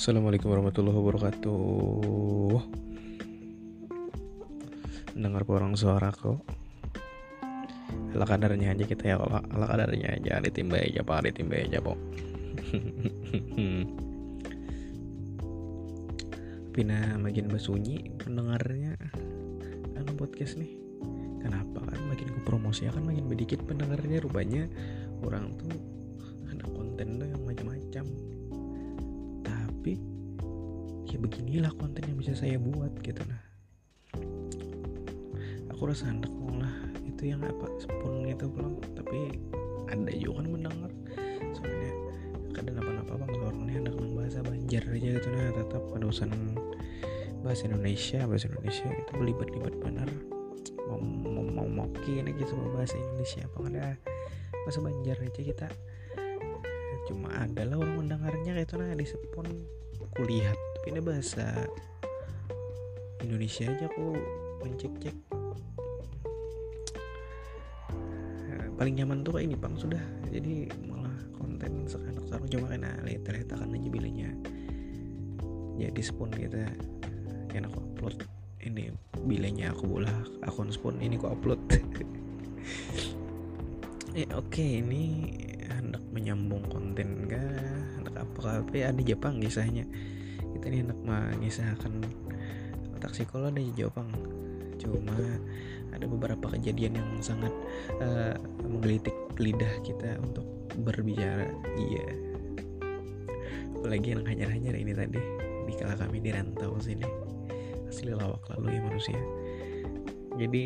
Assalamualaikum warahmatullahi wabarakatuh. Dengar porong suaraku Ala kadarnya aja kita ya ala, ala kadarnya aja Ditimba aja pak. Ditimba aja pak. Pina makin bersunyi pendengarnya. Anu podcast nih. Kenapa kan makin ku promosi kan makin sedikit pendengarnya. Rupanya orang tuh beginilah konten yang bisa saya buat gitu. Nah aku rasa hendak lah. Itu yang apa sepun gitu belum tapi ada juga kan mendengar. Soalnya kadang apa-apa bang. Orang ini hendak bahasa Banjar aja gitu. Nah tetap pada urusan bahasa Indonesia bahasa Indonesia itu berlibat-libat benar. Mau mau mau mau kini gitu bahasa Indonesia. Apa ada bahasa Banjar aja kita. Cuma adalah orang mendengarnya kayak itu nah di sepon kulihat ini bahasa Indonesia aja aku mencek-cek. Paling nyaman tuh kayak ini bang. Sudah. Jadi malah konten sekarang. Sekarang cuma kena lihat-lihat akan aja bilangnya. Jadi spon kita yang aku upload. Ini bilangnya aku bola akun spon ini aku upload. Ya oke okay, ini hendak menyambung konten kah? Hendak apa tapi ada Jepang kisahnya kita ini hendak mengisahkan otak psikolog ada Jepang. Cuma ada beberapa kejadian yang sangat uh, menggelitik lidah kita untuk berbicara. Iya. Apalagi yang hanyar-hanyar ini tadi di kala kami di rantau sini. Asli lawak lalu ya manusia. Jadi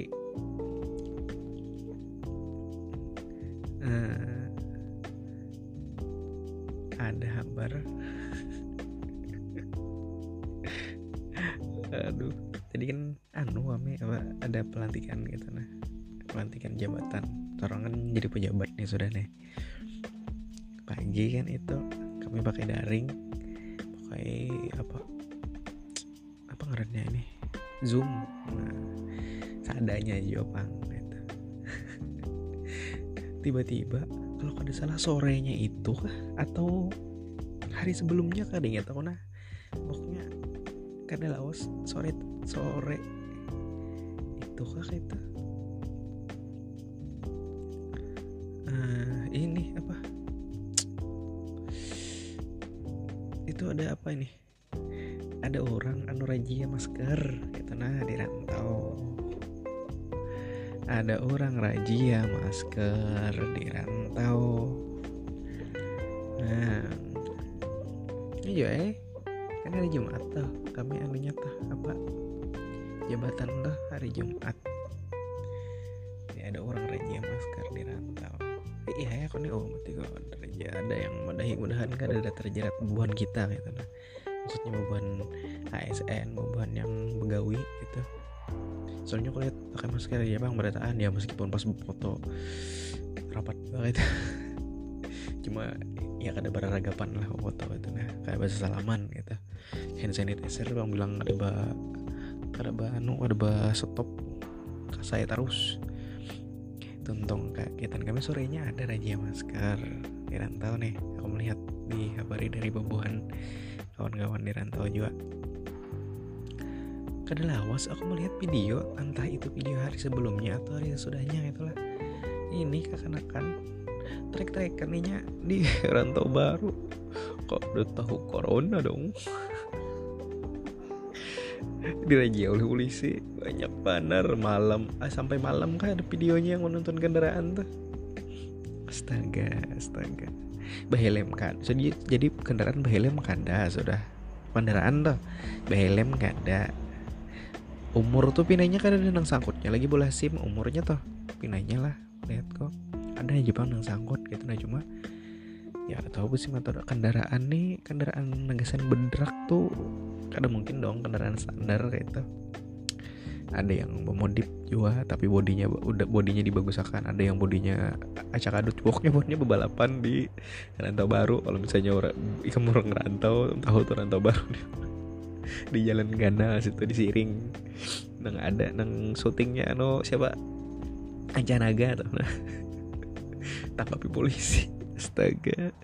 uh, ada kabar aduh jadi kan anu kami apa ada pelantikan gitu nah. Pelantikan jabatan. Orang kan jadi pejabat nih sudah nih. Pagi kan itu kami pakai daring pakai apa apa ngarannya ini? Zoom. Nah seadanya aja pang gitu. tiba-tiba kalau ada salah sorenya itu atau hari sebelumnya kah deh tahu nah kada laos sore sore. Itu kah itu? Uh, ini apa? Itu ada apa ini? Ada orang anu rajia masker. Gitu nah di rantau ada orang rajia masker di rantau nah iya eh kan hari Jumat tuh kami anunya tuh apa? Jabatan tuh hari Jumat. Ya ada orang rajia masker di rantau. Iya ya kok nih? Oh mati kok ada yang mudah-mudahan kan ada terjerat bubuhan kita gitu nah. Maksudnya beban ASN beban yang begawi gitu. Soalnya aku lihat pakai masker ya bang berataan ya meskipun pas foto. Rapat banget cuma ya kada beragapan lah foto itu nah kayak bahasa salaman gitu. Hand sanitizer bang bilang ada ba ada ba anu ada ba stop saya terus. Tuntong kegiatan kami sorenya ada raja masker. Di rantau nih aku melihat di kabari dari babuhan kawan-kawan di rantau juga. Lawas aku melihat video entah itu video hari sebelumnya atau hari sesudahnya itulah. Ini kekanakan trek-trek kaninya di rantau baru. Kok udah tahu corona dong? Dirajia oleh polisi. Banyak banar malam. Ah, sampai malam kan ada videonya yang menonton kendaraan tuh? Astaga astaga. Bahelem kan. Jadi jadi kendaraan bahelem kada sudah. Kendaraan tuh bahelem kada umur tuh pinanya kan ada nang sangkutnya lagi bola sim. Umurnya tuh pinanya lah. Lihat kok ada Jepang nang sangkut gitu. Nah cuma ya tahu sih motor kendaraan nih kendaraan negasan bedrak tuh kada mungkin dong kendaraan standar itu ada yang memodif juga tapi bodinya udah bodinya dibagusakan. Ada yang bodinya acak adut. Pokoknya bodinya bebalapan di rantau baru. Kalau misalnya orang ikan orang rantau tahu tuh rantau baru. Di, di jalan Gana situ di Siring nang ada nang syutingnya anu siapa? Ancanaga tuh. nah tapi polisi. Astaga.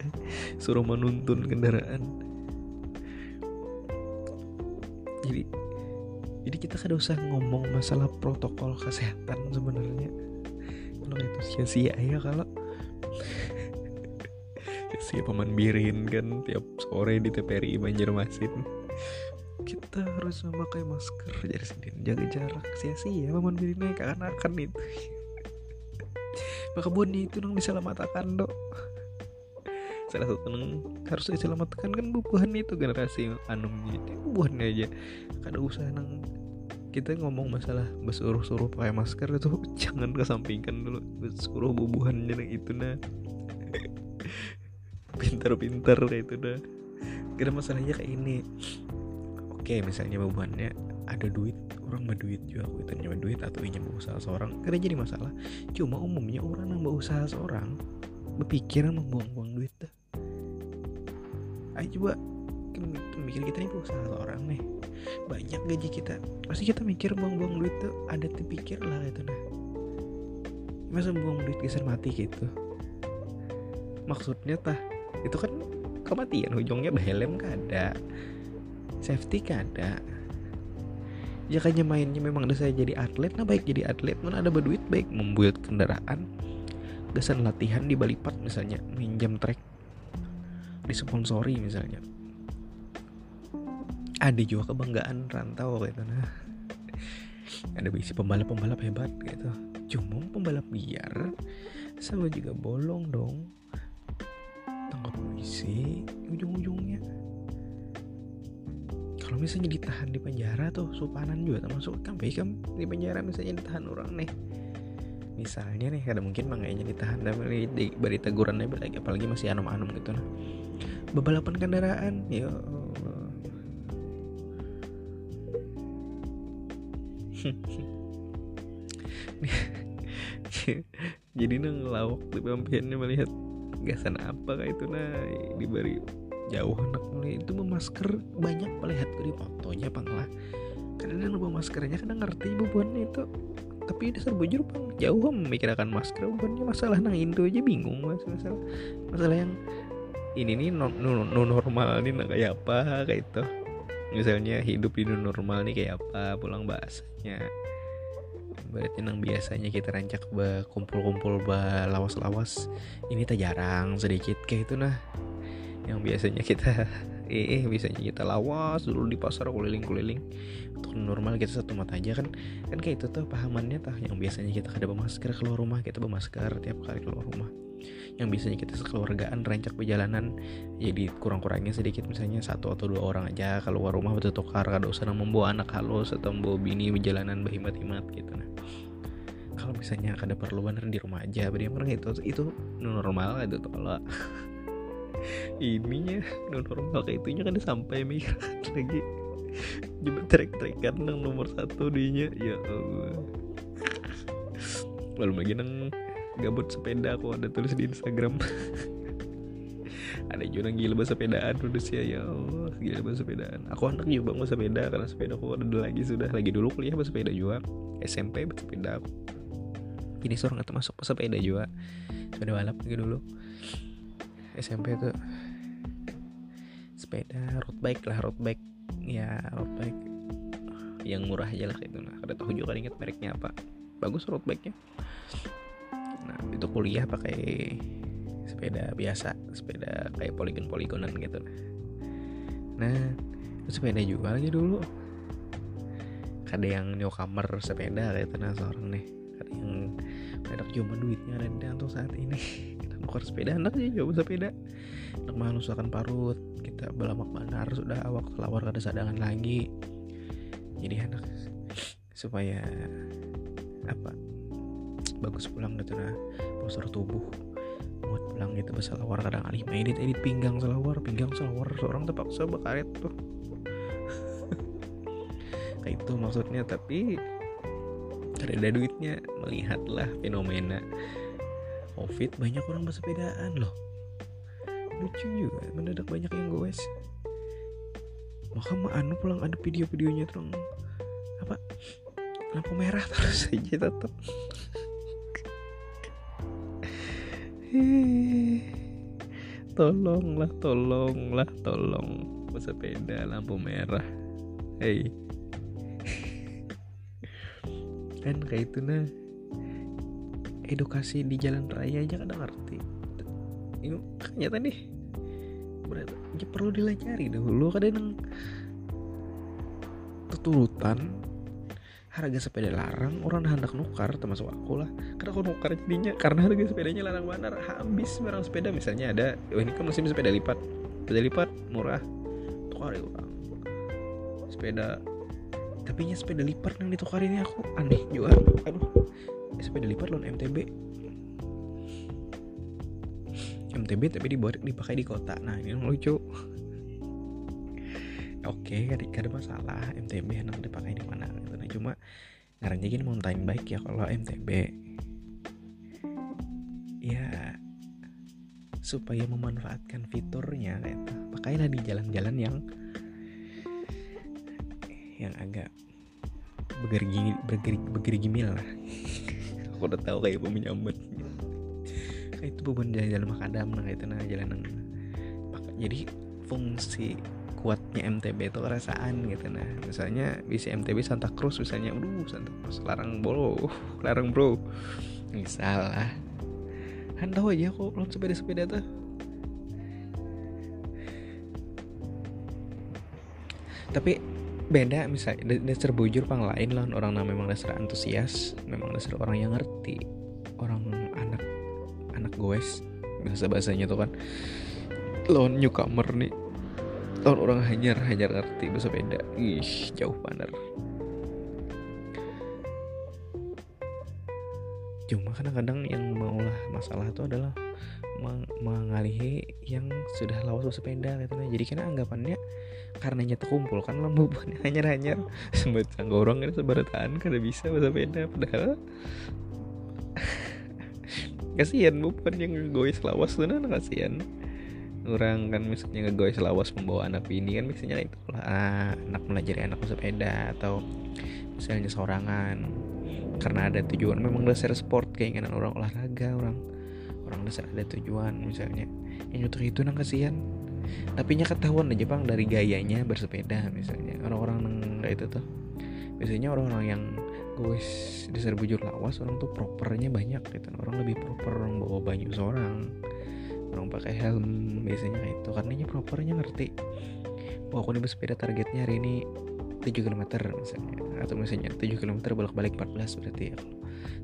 Suruh menuntun kendaraan. Jadi jadi kita kada usah ngomong masalah protokol kesehatan sebenarnya. Kalau itu sia-sia ya kalau. Sia paman birin kan tiap sore di TPRI Banjarmasin. Kita harus memakai masker jadi sendiri. Jaga jarak. Sia-sia paman birin naik akan itu maka boni itu nang diselamatkan dok. Salah satu nang harus diselamatkan kan bubuhan itu generasi anu jadi bubuhan aja. Kada usah nang kita ngomong masalah bersuruh-suruh pakai masker itu jangan kesampingkan dulu. Suruh bubuhan yang itu nah. Pintar-pintar itu dah kira masalahnya kayak ini. Oke misalnya bubuhannya ada duit orang berduit juga. Aku itu nyawa duit atau ingin berusaha seorang kira jadi masalah. Cuma umumnya orang yang berusaha seorang berpikiran membuang-buang duit dah. Ayo coba mikir kita nih berusaha seorang nih. Banyak gaji kita. Pasti kita mikir buang-buang duit tuh ada terpikir lah itu nah masa buang duit geser mati gitu? Maksudnya tah itu kan kematian. Ujungnya helm kada safety kada ya mainnya memang ada saya jadi atlet. Nah baik jadi atlet mana ada berduit. Baik membuat kendaraan. Gasan latihan di Balipat misalnya. Minjam trek. Disponsori misalnya. Ada juga kebanggaan rantau gitu. Nah ada bisi pembalap-pembalap hebat gitu. Cuma pembalap liar. Sama juga bolong dong. Tangkap polisi ujung-ujungnya kalau misalnya ditahan di penjara tuh supanan juga termasuk kan baik kan di penjara misalnya ditahan orang nih. Misalnya nih kada mungkin makanya ditahan dan beri, di, beri tegurannya lagi apalagi masih anom-anom gitu nah. Bebalapan kendaraan ya jadi nang lawak di pampiannya melihat gasan apa kayak itu nah diberi jauh anak mulai itu memasker banyak melihat di fotonya panglah kadang lupa maskernya kadang ngerti bubuannya itu. Tapi dasar bujur bang jauh memikirkan masker. Bubuannya masalah nang Indo aja bingung mas. Masalah masalah yang ini nih non, non, non normal nih kayak apa kayak itu. Misalnya hidup non normal nih kayak apa pulang bahasanya. Berarti nang biasanya kita rancak kumpul-kumpul lawas-lawas. Ini tak jarang sedikit kayak itu nah yang biasanya kita eh biasanya kita lawas dulu di pasar keliling-keliling. Untuk normal kita satu mata aja kan. Kan kayak itu tuh pahamannya tah. Yang biasanya kita kada bermasker keluar rumah kita bermasker tiap kali keluar rumah. Yang biasanya kita sekeluargaan rancak perjalanan jadi kurang-kurangnya sedikit. Misalnya satu atau dua orang aja keluar rumah betul tukar kada usah membawa anak halus atau membawa bini perjalanan berhimat-himat gitu nah. Kalau misalnya kada perlu di rumah aja. Beri itu itu normal itu kalau ininya non normal kayak itunya kan sampai mikir lagi. Coba trek trekan nang nomor satu dinya. Ya Allah. Lalu lagi nang gabut sepeda aku ada tulis di Instagram. Ada juga gila bahasa sepedaan udah sih ya Allah gila bahasa sepedaan. Aku anak juga bahasa sepeda karena sepeda aku ada lagi sudah. Lagi dulu kuliah bahasa sepeda juga. SMP bahasa sepeda aku. Ini seorang masuk sepeda juga. Sepeda balap lagi dulu SMP tuh. Sepeda road bike lah road bike. Ya road bike. Yang murah aja lah itu nah kada tahu juga inget mereknya apa. Bagus road bike nya nah itu kuliah pakai sepeda biasa. Sepeda kayak poligon poligonan gitu. Nah itu sepeda juga lagi dulu. Ada yang newcomer sepeda kayak itu nah seorang nih. Ada yang ada cuma duitnya rendah untuk saat ini nuker sepeda anak aja coba sepeda. Anak manusakan parut. Kita belamak banar sudah awak kelawar kada sadangan lagi. Jadi anak supaya apa bagus pulang gitu nah. Postur tubuh. Buat pulang gitu bahasa lawar kadang alih edit edit pinggang selawar pinggang selawar. Seorang terpaksa bakaret tuh. Kayak itu maksudnya tapi ada duitnya. Melihatlah fenomena covid banyak orang bersepedaan loh. Lucu juga mendadak banyak yang goes maka mah anu pulang ada video-videonya terus apa? Lampu merah terus aja tetap tolonglah tolonglah tolong bersepeda lampu merah. Hey kan kayak itu nah edukasi di jalan raya aja kadang ngerti. Ini ternyata nih berarti ya perlu dilacari dahulu. Kadang tuturutan harga sepeda larang orang hendak nukar termasuk aku lah. Karena aku nukar jadinya karena harga sepedanya larang banget habis barang sepeda. Misalnya ada oh ini kan musim sepeda lipat. Sepeda lipat murah. Tukar ya orang sepeda tapi nya sepeda lipat yang ditukar ini aku aneh juga. Aduh sepeda lipat lawan MTB MTB tapi dipakai di kota. Nah ini yang lucu. Oke gak ada masalah. MTB enak dipakai di mana gitu. nah cuma ngarannya gini mountain bike ya kalau MTB ya supaya memanfaatkan fiturnya gitu. Pakailah di jalan-jalan yang yang agak begergi begergi gimil lah aku udah tahu kayak pemenyambat kayak itu beban jalan-jalan makadam nah itu nah jalan jadi fungsi kuatnya MTB itu kerasaan gitu nah. Misalnya bisa MTB Santa Cruz misalnya aduh Santa Cruz larang bro larang bro. Misal lah. Kan tahu aja kok lo sepeda-sepeda tuh. Tapi beda misalnya dasar bujur pang lain lah orang yang memang dasar antusias memang dasar orang yang ngerti orang anak anak goes bahasa bahasanya tuh kan. Lawan newcomer nih lawan orang hanyar hanyar ngerti bahasa beda. Ih jauh panar cuma kadang-kadang yang maulah masalah itu adalah meng mengalihi yang sudah lawas sepeda gitu nah. jadi kena anggapannya karenanya terkumpul kan lembu hanya hanya sembat orang kan sebarataan kada bisa beda padahal kasihan bukan yang ngegois lawas tuh nah kasihan. Orang kan misalnya ngegois lawas membawa anak ini kan misalnya itu lah ah, anak melajari anak sepeda atau misalnya sorangan. Karena ada tujuan memang dasar sport keinginan orang olahraga orang orang dasar ada tujuan misalnya. Yang untuk itu nang kasihan. Tapi nya ketahuan aja bang dari gayanya bersepeda misalnya. Orang-orang nggak itu tuh. Biasanya orang-orang yang gue dasar bujur lawas orang tuh propernya banyak gitu. Orang lebih proper orang bawa banyu seorang. Orang pakai helm biasanya kayak itu. Karena propernya ngerti. Bahwa aku nih bersepeda targetnya hari ini 7 km misalnya. Atau misalnya 7 km bolak-balik 14 berarti ya.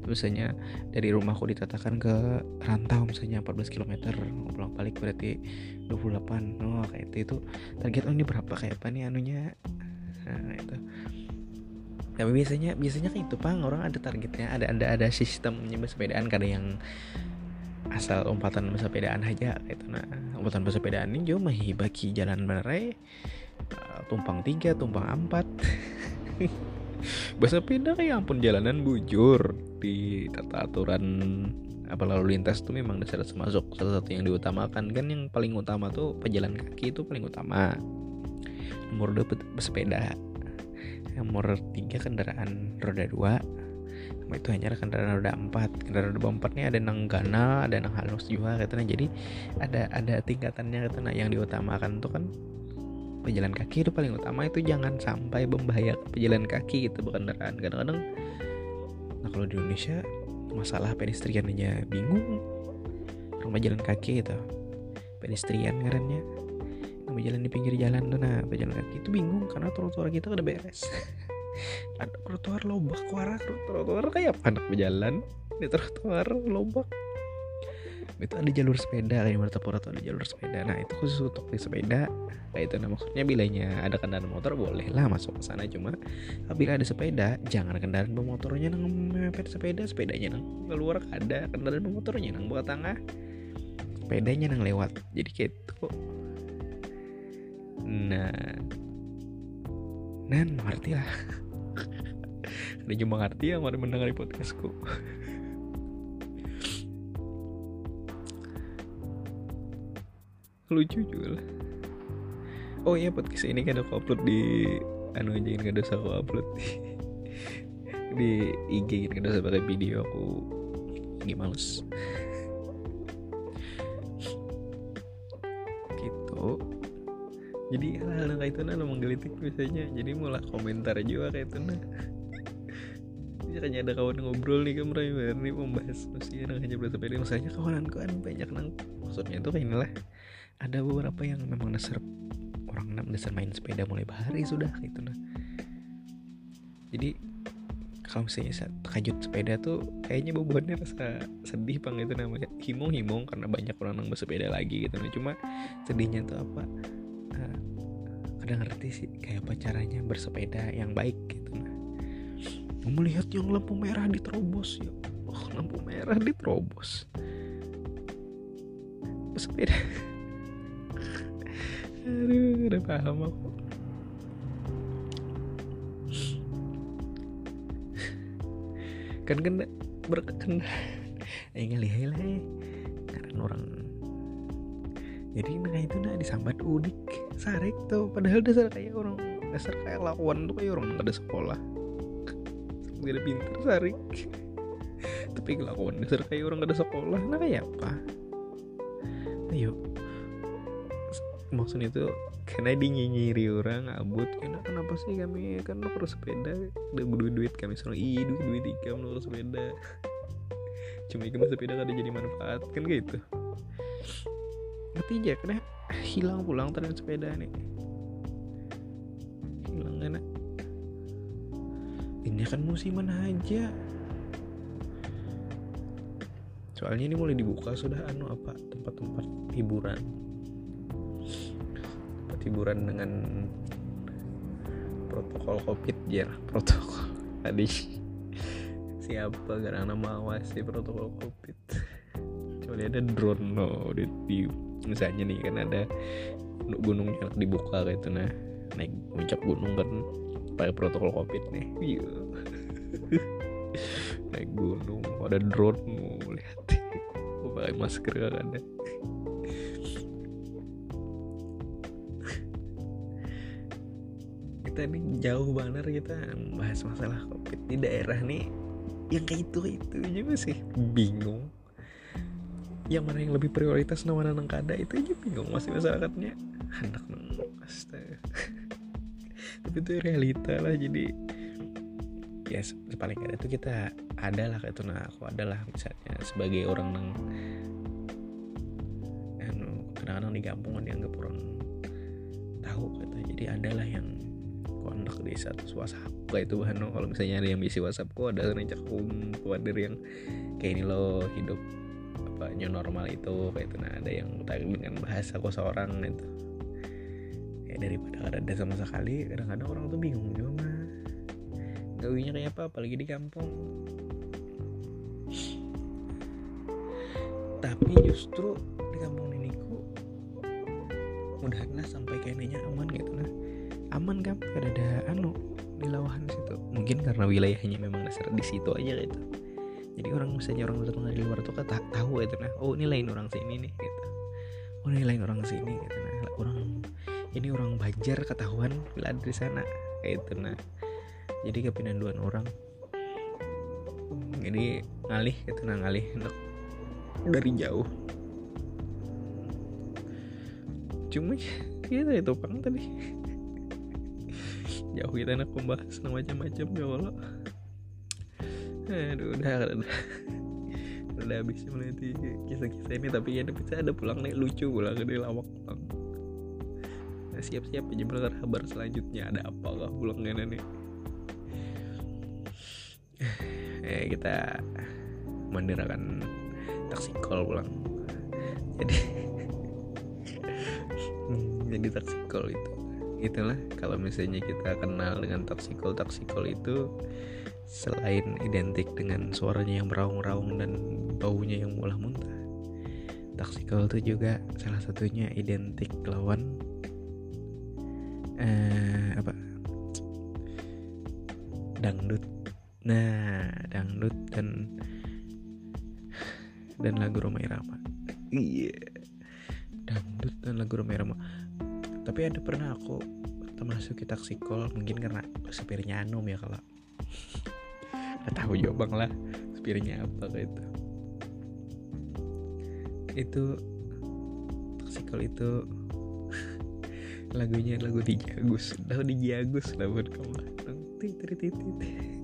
Misalnya dari rumahku ditatakan ke rantau misalnya 14 km bolak-balik berarti 28 oh kayak itu, itu target oh ini berapa? Kayak apa nih anunya? Nah itu. Tapi biasanya biasanya kayak itu pang. Orang ada targetnya ada ada ada sistemnya bersepedaan. Kadang yang asal umpatan bersepedaan aja itu. Nah umpatan bersepedaan ini cuma bagi jalan benerai tumpang tiga tumpang empat. Bahasa pindah kayak ampun jalanan bujur. Di tata aturan apa lalu lintas tuh memang dasar termasuk salah satu yang diutamakan kan yang paling utama tuh pejalan kaki itu paling utama. Nomor dua bersepeda nomor tiga kendaraan roda dua. Sama itu hanya kendaraan roda empat. Kendaraan roda empat ini ada nang gana ada nang halus juga katanya. Jadi ada ada tingkatannya katanya yang diutamakan tuh kan pejalan kaki itu paling utama itu jangan sampai membahayakan pejalan kaki gitu kendaraan kadang-kadang nah kalau di Indonesia masalah pedestrian aja bingung. Orang jalan kaki gitu. Pedestrian ngarannya. Nama jalan di pinggir jalan tuh nah pejalan kaki itu bingung karena trotoar kita udah beres. Ada trotoar lobak warna trotoar kayak apa anak berjalan di trotoar lobak itu ada jalur sepeda kayak Martapura tuh ada jalur sepeda. Nah itu khusus untuk di sepeda. Kayak itu nah maksudnya bilanya ada kendaraan motor boleh lah masuk ke sana. Cuma bila ada sepeda jangan kendaraan bermotornya nang mepet sepeda. Sepedanya nang keluar ada kendaraan bermotornya nang buat tengah sepedanya nang lewat. Jadi kayak itu nah. Nan ngerti lah. Ada cuma ngerti yang mendengar podcastku lucu juga lah. Oh iya podcast ini kan aku upload di anu aja kan dosa aku upload di, di IG kan dosa pakai video aku lagi males. Gitu. Jadi hal-hal kayak itu nah menggelitik biasanya. Jadi mulai komentar juga kayak itu nah. Hanya ada kawan ngobrol nih kan Primer nih membahas. Maksudnya hanya bersepeda misalnya kawan kan banyak nang maksudnya itu kayak inilah ada beberapa yang memang dasar orang dasar main sepeda mulai bahari sudah gitu nah jadi kalau misalnya kajut sepeda tuh kayaknya bebannya rasa sedih bang itu namanya. Himong karena banyak orang yang bersepeda lagi gitu nah cuma sedihnya tuh apa? Uh, ngerti sih kayak apa caranya bersepeda yang baik gitu nah melihat yang lampu merah diterobos ya oh lampu merah diterobos. Bersepeda aduh udah paham aku. Kan kena berkena eh ngelih lah karena orang. Jadi nah itu nah disambat udik sarek tuh padahal dasar kayak orang dasar kayak lawan tuh kayak orang ada sekolah. Gak ada pinter sarek. Tapi kelakuan dasar kayak orang gak ada sekolah. Nah kayak apa? Ayo maksudnya itu karena di nyinyiri orang abut karena kenapa sih kami kan lo perlu sepeda udah duit duit kami selalu iya duit duit tiga lo sepeda. Cuma ikan sepeda ada jadi manfaat kan gitu. Aja karena hilang pulang ternyata sepeda nih. Hilang enak ini kan musiman aja. Soalnya ini mulai dibuka sudah anu apa tempat-tempat hiburan hiburan dengan protokol covid ya protokol. Tadi siapa karena sih protokol covid? Kecuali ada drone no di, di misalnya nih kan ada gunung yang dibuka kayak itu nah naik puncak gunung kan pakai protokol covid nih. Iya. Naik gunung ada drone mau lihat. Pakai masker kan ada kita nih jauh banget kita bahas masalah covid di daerah nih. Yang kayak itu itu aja masih bingung. Yang mana yang lebih prioritas nama nang kada itu aja bingung masih masyarakatnya. Anak nang tapi itu realita lah jadi ya paling ada tuh kita ada lah kayak itu nah aku adalah misalnya sebagai orang nang anu kadang-kadang di kampung dianggap orang tahu gitu jadi adalah yang kontak di satu WhatsApp kayak itu bahan kalau misalnya ada yang bisi WhatsAppku ada rencak kum ada yang kayak ini lo hidup apa new normal itu kayak itu. Nah ada yang dengan bahasa aku seorang itu. Ya daripada ada sama sekali kadang-kadang orang tuh bingung juga mah gawinya kayak apa apalagi di kampung. Tapi justru di kampung ini ku mudah sampai kayaknya aman gitu nah aman kan gak ada anu di lawahan situ. Mungkin karena wilayahnya memang dasar di situ aja gitu. Jadi orang misalnya orang datang dari luar tuh kan tahu gitu nah oh ini lain orang sini nih gitu. Oh ini lain orang sini gitu nah orang ini orang Banjar ketahuan bila ada di sana kayak itu nah. Jadi kepindahan dua orang. Jadi ngalih gitu nah ngalih untuk dari jauh. Cuma gitu itu pang tadi jauh kita enak membahas macam-macam ya Allah. Aduh udah udah udah. Habis meliti kisah-kisah ini tapi ya bisa ada pulang nih lucu pulang dari lawak pulang. Nah, siap-siap aja mendengar kabar selanjutnya ada apa lah pulang nih? Eh kita mendirakan taksi call pulang. Jadi jadi taksi call itu itulah kalau misalnya kita kenal dengan taksikol taksikol itu selain identik dengan suaranya yang meraung-raung dan baunya yang mulah muntah taksikol itu juga salah satunya identik lawan eh, apa? Dangdut. Nah dangdut dan dan lagu Romai Rama iya. Yeah. dangdut dan lagu Romai Rama tapi ada pernah aku termasuk kita taksikol mungkin karena supirnya Anum ya kalau. Nggak tahu juga bang lah supirnya apa kayak itu itu taksikol itu lagunya lagu di Jagus. Tahu di Jagus lah buat kamu titit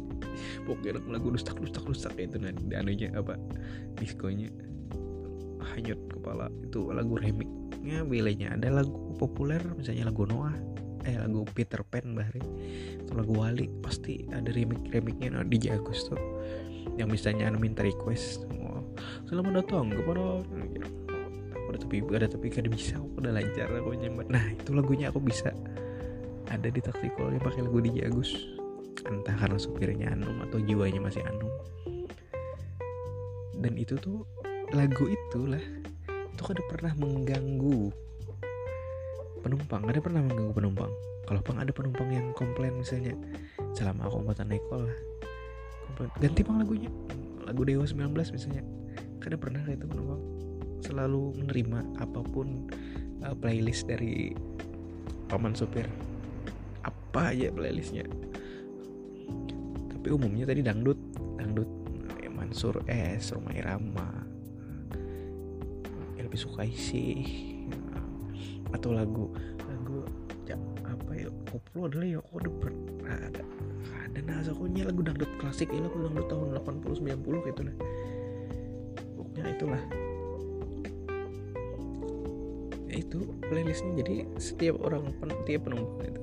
pokoknya lagu lustak lustak lustak itu nanti anunya apa diskonya hanyut kepala itu lagu remixnya wilayahnya ada lagu populer misalnya lagu Noah eh lagu Peter Pan bahari. Atau lagu Wali pasti ada remix remixnya nah, di Jagus tuh yang misalnya anu minta request oh, selamat datang kepada ada tapi ada tapi kada bisa aku udah lancar aku nah itu lagunya aku bisa ada di taksi yang pakai lagu di Jagus entah karena supirnya Anum atau jiwanya masih Anum. Dan itu tuh lagu itulah itu kada pernah mengganggu penumpang ada pernah mengganggu penumpang? Kalau pang ada penumpang yang komplain misalnya selama aku angkutan naik lah. Komplain ganti bang lagunya. Lagu Dewa 19 misalnya. Kada pernah kayak itu penumpang selalu menerima apa pun uh, playlist dari paman sopir. Apa aja playlistnya. Tapi umumnya tadi dangdut dangdut ya Mansur S Rumah Irama lebih suka isi atau lagu lagu ya, apa ya koplo adalah ya kok ada ada ada nah lagu dangdut klasik ya lagu dangdut tahun 80 90 gitu nah pokoknya itulah. Ya itu playlistnya. Jadi setiap orang setiap penumpang itu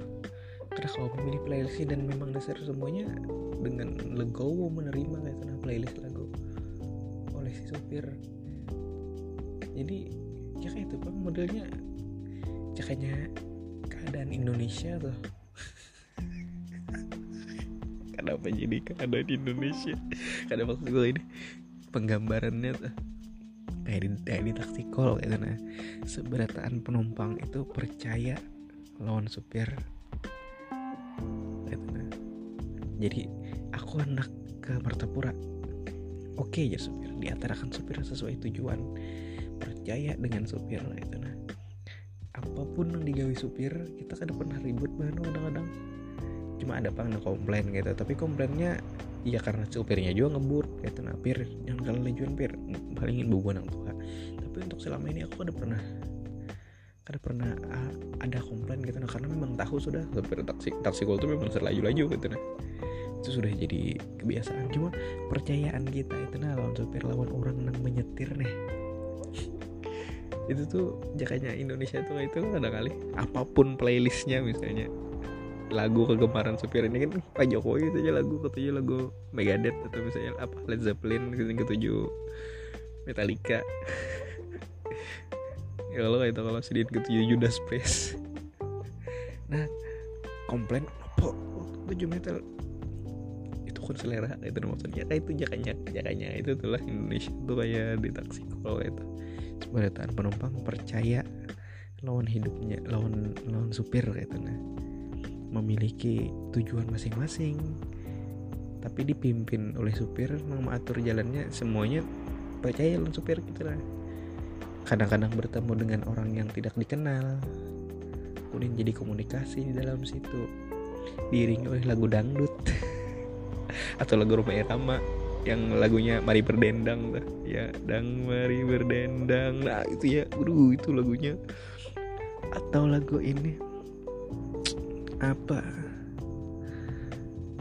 karena kalau memilih playlistnya dan memang dasar semuanya dengan legowo menerima kayak nah playlist lagu oleh si sopir jadi ya kayak itu pak. Modelnya cakanya keadaan Indonesia tuh. Kenapa jadi keadaan Indonesia? Karena maksud gue ini penggambarannya tuh kayak di, kayak di gitu nah seberataan penumpang itu percaya lawan supir. Jadi aku hendak ke Martapura. Oke ya supir. Diantarakan supir sesuai tujuan percaya dengan supir gitu nah. Apa pun yang digawe supir kita kan pernah ribut banget kadang-kadang. Cuma ada pang komplain gitu tapi komplainnya ya karena supirnya juga ngebut gitu nah pir. Jangan kalian lejuan pir. Palingin bubu anak tua. Tapi untuk selama ini aku ada pernah ada pernah uh, ada komplain gitu nah karena memang tahu sudah supir taksi taksi itu memang selalu laju gitu nah. Itu sudah jadi kebiasaan. Cuma percayaan kita itu nah lawan supir lawan orang yang menyetir nih itu tuh jakanya Indonesia tuh itu ada kali. Apa pun playlistnya misalnya. Lagu kegemaran supir ini kan Pak Jokowi saja lagu ketujuh lagu Megadeth atau misalnya apa Led Zeppelin ketujuh. Metallica. Ya kalau itu kalau sedikit ketujuh Judas Priest. Nah komplain apa? Tujuh metal? Itu kan selera itu maksudnya. Kayak itu jakanya jakanya itu tuh lah Indonesia tuh kayak di taksi kalau itu sebenarnya penumpang percaya lawan hidupnya lawan lawan supir kayak itu nah. Memiliki tujuan masing-masing. Tapi dipimpin oleh supir mengatur jalannya semuanya percaya lawan supir gitu lah. Kadang-kadang bertemu dengan orang yang tidak dikenal. Kemudian jadi komunikasi di dalam situ. Diiringi oleh lagu dangdut. Atau lagu rumah irama yang lagunya Mari Berdendang tuh. Ya dang Mari Berdendang. Nah itu ya aduh itu lagunya. Atau lagu ini apa?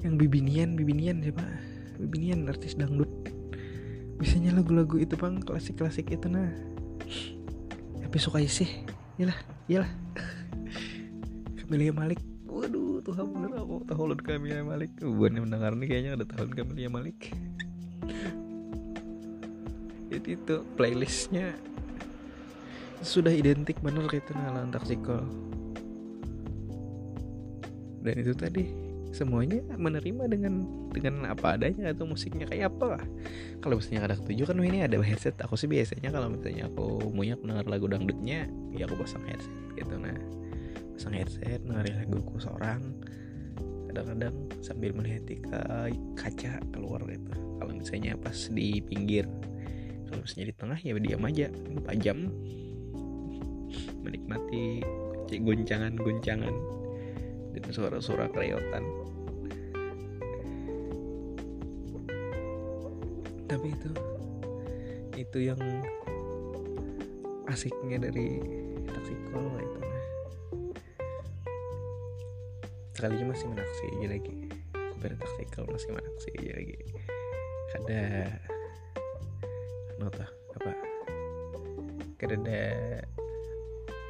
Yang Bibinian Bibinian siapa? Bibinian artis dangdut. Biasanya lagu-lagu itu bang klasik-klasik itu nah. Tapi suka sih iyalah iyalah. Camelia Malik. Waduh Tuhan bener aku tahu Camelia Malik? Bukan mendengar nih kayaknya ada tahun Camelia Malik jadi itu playlistnya sudah identik bener kayak nalan taksikol dan itu tadi semuanya menerima dengan dengan apa adanya atau musiknya kayak apa lah. Kalau misalnya ada ketujuh kan ini ada headset. Aku sih biasanya kalau misalnya aku punya mendengar lagu dangdutnya ya aku pasang headset gitu nah. Pasang headset dengerin laguku seorang kadang-kadang sambil melihat kaca keluar gitu. Kalau misalnya pas di pinggir kalau misalnya di tengah ya diam aja empat jam menikmati guncangan-guncangan dan suara-suara kreotan tapi itu itu yang asiknya dari taksi call itu. Sekalinya masih menaksi aja lagi. Supir taktikal masih menaksi aja lagi. Ada nota apa? Ada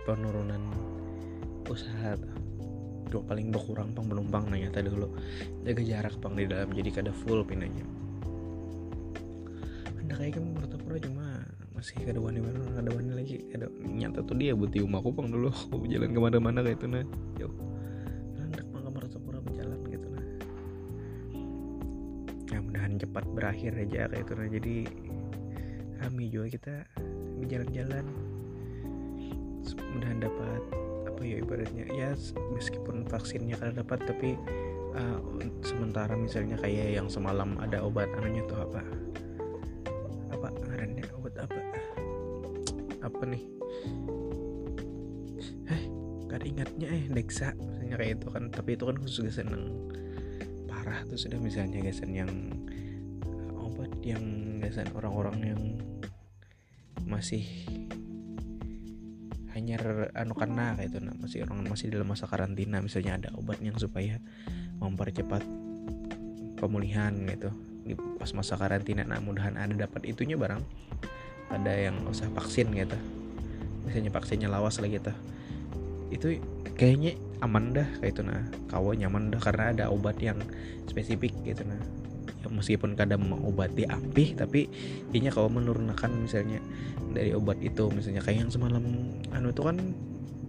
penurunan usaha dua paling berkurang pang penumpang nanya tadi dulu. Jaga jarak pang di dalam jadi kada full pinanya ada kayak kamu bertepura cuma masih kada wani mana ada wani lagi. Ada nyata tuh dia buat tium aku pang dulu. Aku jalan ke mana-mana kayak itu nah. Berjalan gitu nah. Ya mudahan cepat berakhir aja kayak itu nah. Jadi kami juga kita berjalan-jalan. Mudahan dapat apa ya ibaratnya ya meskipun vaksinnya kan dapat tapi uh, sementara misalnya kayak yang semalam ada obat anunya tuh apa? Apa ngarannya obat apa? Apa nih? Eh gak ingatnya eh Dexa. Misalnya kayak itu kan tapi itu kan khusus seneng. Parah tuh sudah misalnya gasan yang obat yang gasan orang-orang yang masih hanya anu karena kayak itu nah, masih orang masih dalam masa karantina misalnya ada obat yang supaya mempercepat pemulihan gitu di pas masa karantina. Nah mudahan ada dapat itunya barang. Ada yang usah vaksin gitu. Misalnya vaksinnya lawas lagi gitu. Itu kayaknya aman dah kayak itu nah kawan nyaman dah karena ada obat yang spesifik gitu nah meskipun kadang mengobati api tapi intinya kalau menurunkan misalnya dari obat itu misalnya kayak yang semalam anu itu kan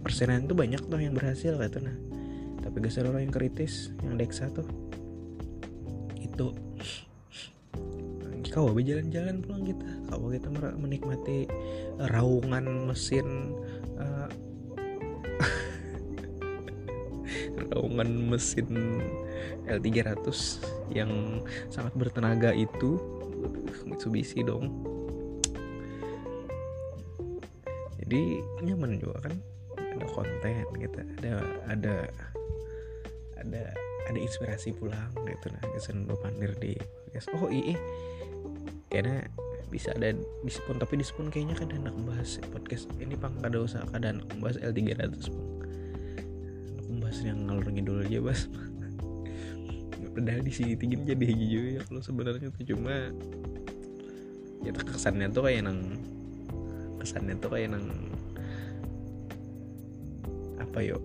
persenan itu banyak tuh yang berhasil itu nah tapi geser orang yang kritis yang deksa tuh itu kau berjalan-jalan pulang kita. Kau kita menikmati raungan mesin uh, raungan mesin L300 yang sangat bertenaga itu. Mitsubishi dong. Jadi nyaman juga kan? Ada konten gitu ada ada ada ada inspirasi pulang gitu. Nah kesan pandir di podcast oh iya karena bisa ada dispon tapi dispon kayaknya kan enak bahas podcast ini pang. Kada usah kada bahas L300 pang yang ngalor ngidul aja bahas padahal di sini tinggi jadi hijau ya kalau sebenarnya tuh. Cuma ya kesannya tuh kayak nang kesannya tuh kayak nang apa yuk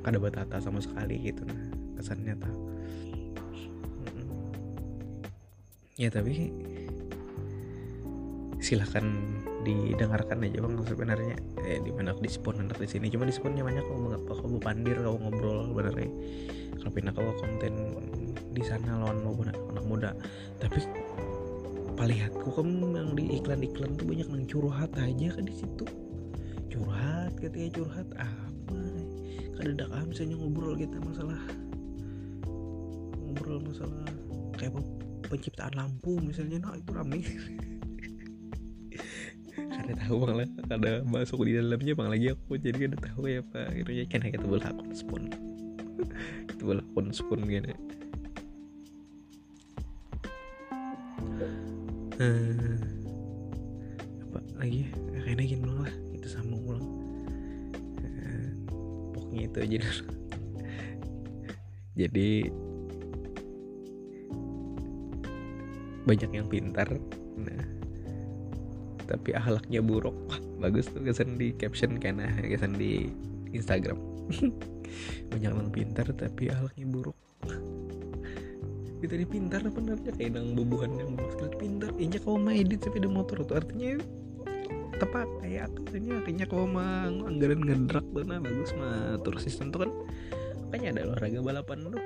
kada batata sama sekali gitu nah kesannya tuh ya tapi silahkan didengarkan aja bang sebenarnya. Eh, di mana dispon anak di sini. Cuma disponnya banyak kau mengapa kau pandir kau ngobrol sebenarnya. Kalau pindah kau konten di sana lawan mau anak muda. Tapi palihatku kamu yang di iklan-iklan tuh banyak yang curhat aja kan di situ. Curhat katanya curhat apa? Kadang ah misalnya ngobrol kita masalah ngobrol masalah kayak penciptaan lampu misalnya. Nah itu rame tahu bang. Lah ada masuk di dalamnya bang lagi aku. Jadi ada tahu ya pak. Gitu ya kan kita boleh akun spoon. Kita boleh akun spoon gini. Uh, apa lagi? Kayaknya gini lah. Kita sambung ulang. Uh, pokoknya itu aja jadi banyak yang pintar. Nah tapi ahlaknya buruk. Wah, bagus tuh kesan di caption karena kesan di Instagram. Banyak orang pintar tapi ahlaknya buruk. Kita di pintar benernya? Kayak nang bubuhan yang sekali. Pintar inya kau mau edit sepeda motor tuh. Artinya tepat kayak artinya artinya kau mau anggaran ngedrak tuh. Nah bagus mah tur sistem tuh kan. Makanya ada olahraga balapan tuh.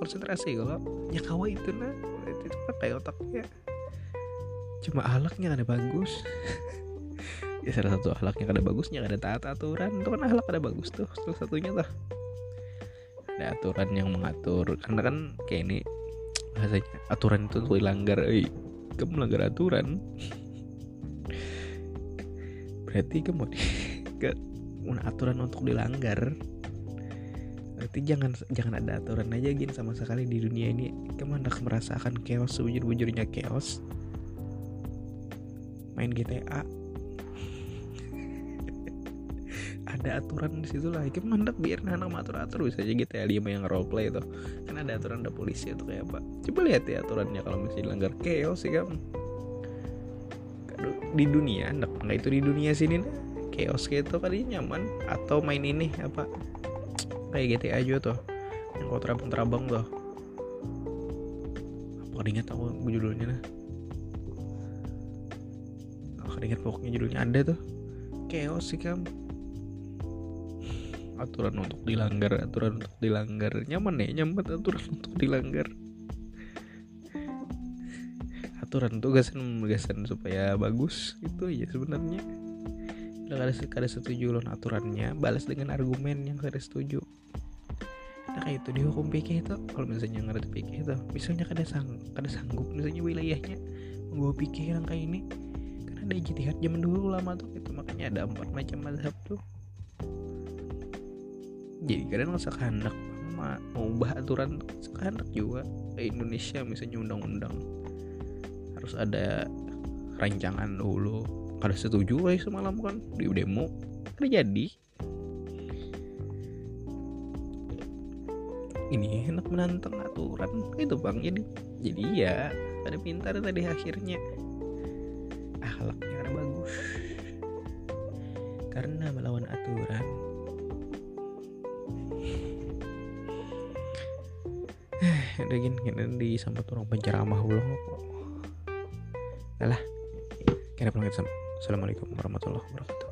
Konsentrasi kalau ya itu nah itu kayak otaknya cuma ahlaknya ada bagus. Ya salah satu ahlaknya ada bagusnya ada taat aturan. Itu kan ahlak ada bagus tuh salah satunya tuh. Ada aturan yang mengatur karena kan kayak ini bahasanya aturan itu untuk dilanggar eh kamu melanggar aturan. Berarti kamu ke aturan untuk dilanggar. Berarti jangan jangan ada aturan aja gini sama sekali di dunia ini. Kamu hendak merasakan chaos sebujur-bujurnya chaos main GTA ada aturan di situ lah. Kita mandek biar anak atur atur bisa aja gitu ya yang role play itu kan ada aturan ada polisi itu kayak apa. Coba lihat ya aturannya kalau misalnya dilanggar. Chaos sih kan di dunia nggak itu di dunia sini nah chaos gitu kali nyaman. Atau main ini apa? Kayak GTA aja tuh. Yang kau terabang-terabang tuh. Apa ingat aku judulnya nah aku ingat pokoknya judulnya. Ada tuh. Chaos sih kamu aturan untuk dilanggar aturan untuk dilanggar. Nyaman ya nyaman. Aturan untuk dilanggar. Aturan tugasan tugasan supaya bagus. Itu ya sebenarnya. Kalau ada kada setuju loh aturannya balas dengan argumen yang kada setuju. Nah kayak itu dihukum PK itu. Kalau misalnya ngerti PK itu. Misalnya kada sang kada sanggup misalnya wilayahnya. Gue pikir yang kayak ini ada ijtihad zaman dulu lama tuh itu makanya ada empat macam mazhab tuh. Jadi kadang sekehendak mau ubah aturan sekehendak juga. Kayak Indonesia misalnya undang-undang harus ada rancangan dulu. Kada setuju lah semalam kan di demo. Ada jadi. Ini enak menantang aturan itu bang. Jadi jadi ya ada pintar tadi akhirnya akhlaknya ada bagus. Karena melawan aturan. Udah gini kita disambut orang penceramah ulang lah kira pulang assalamualaikum warahmatullahi wabarakatuh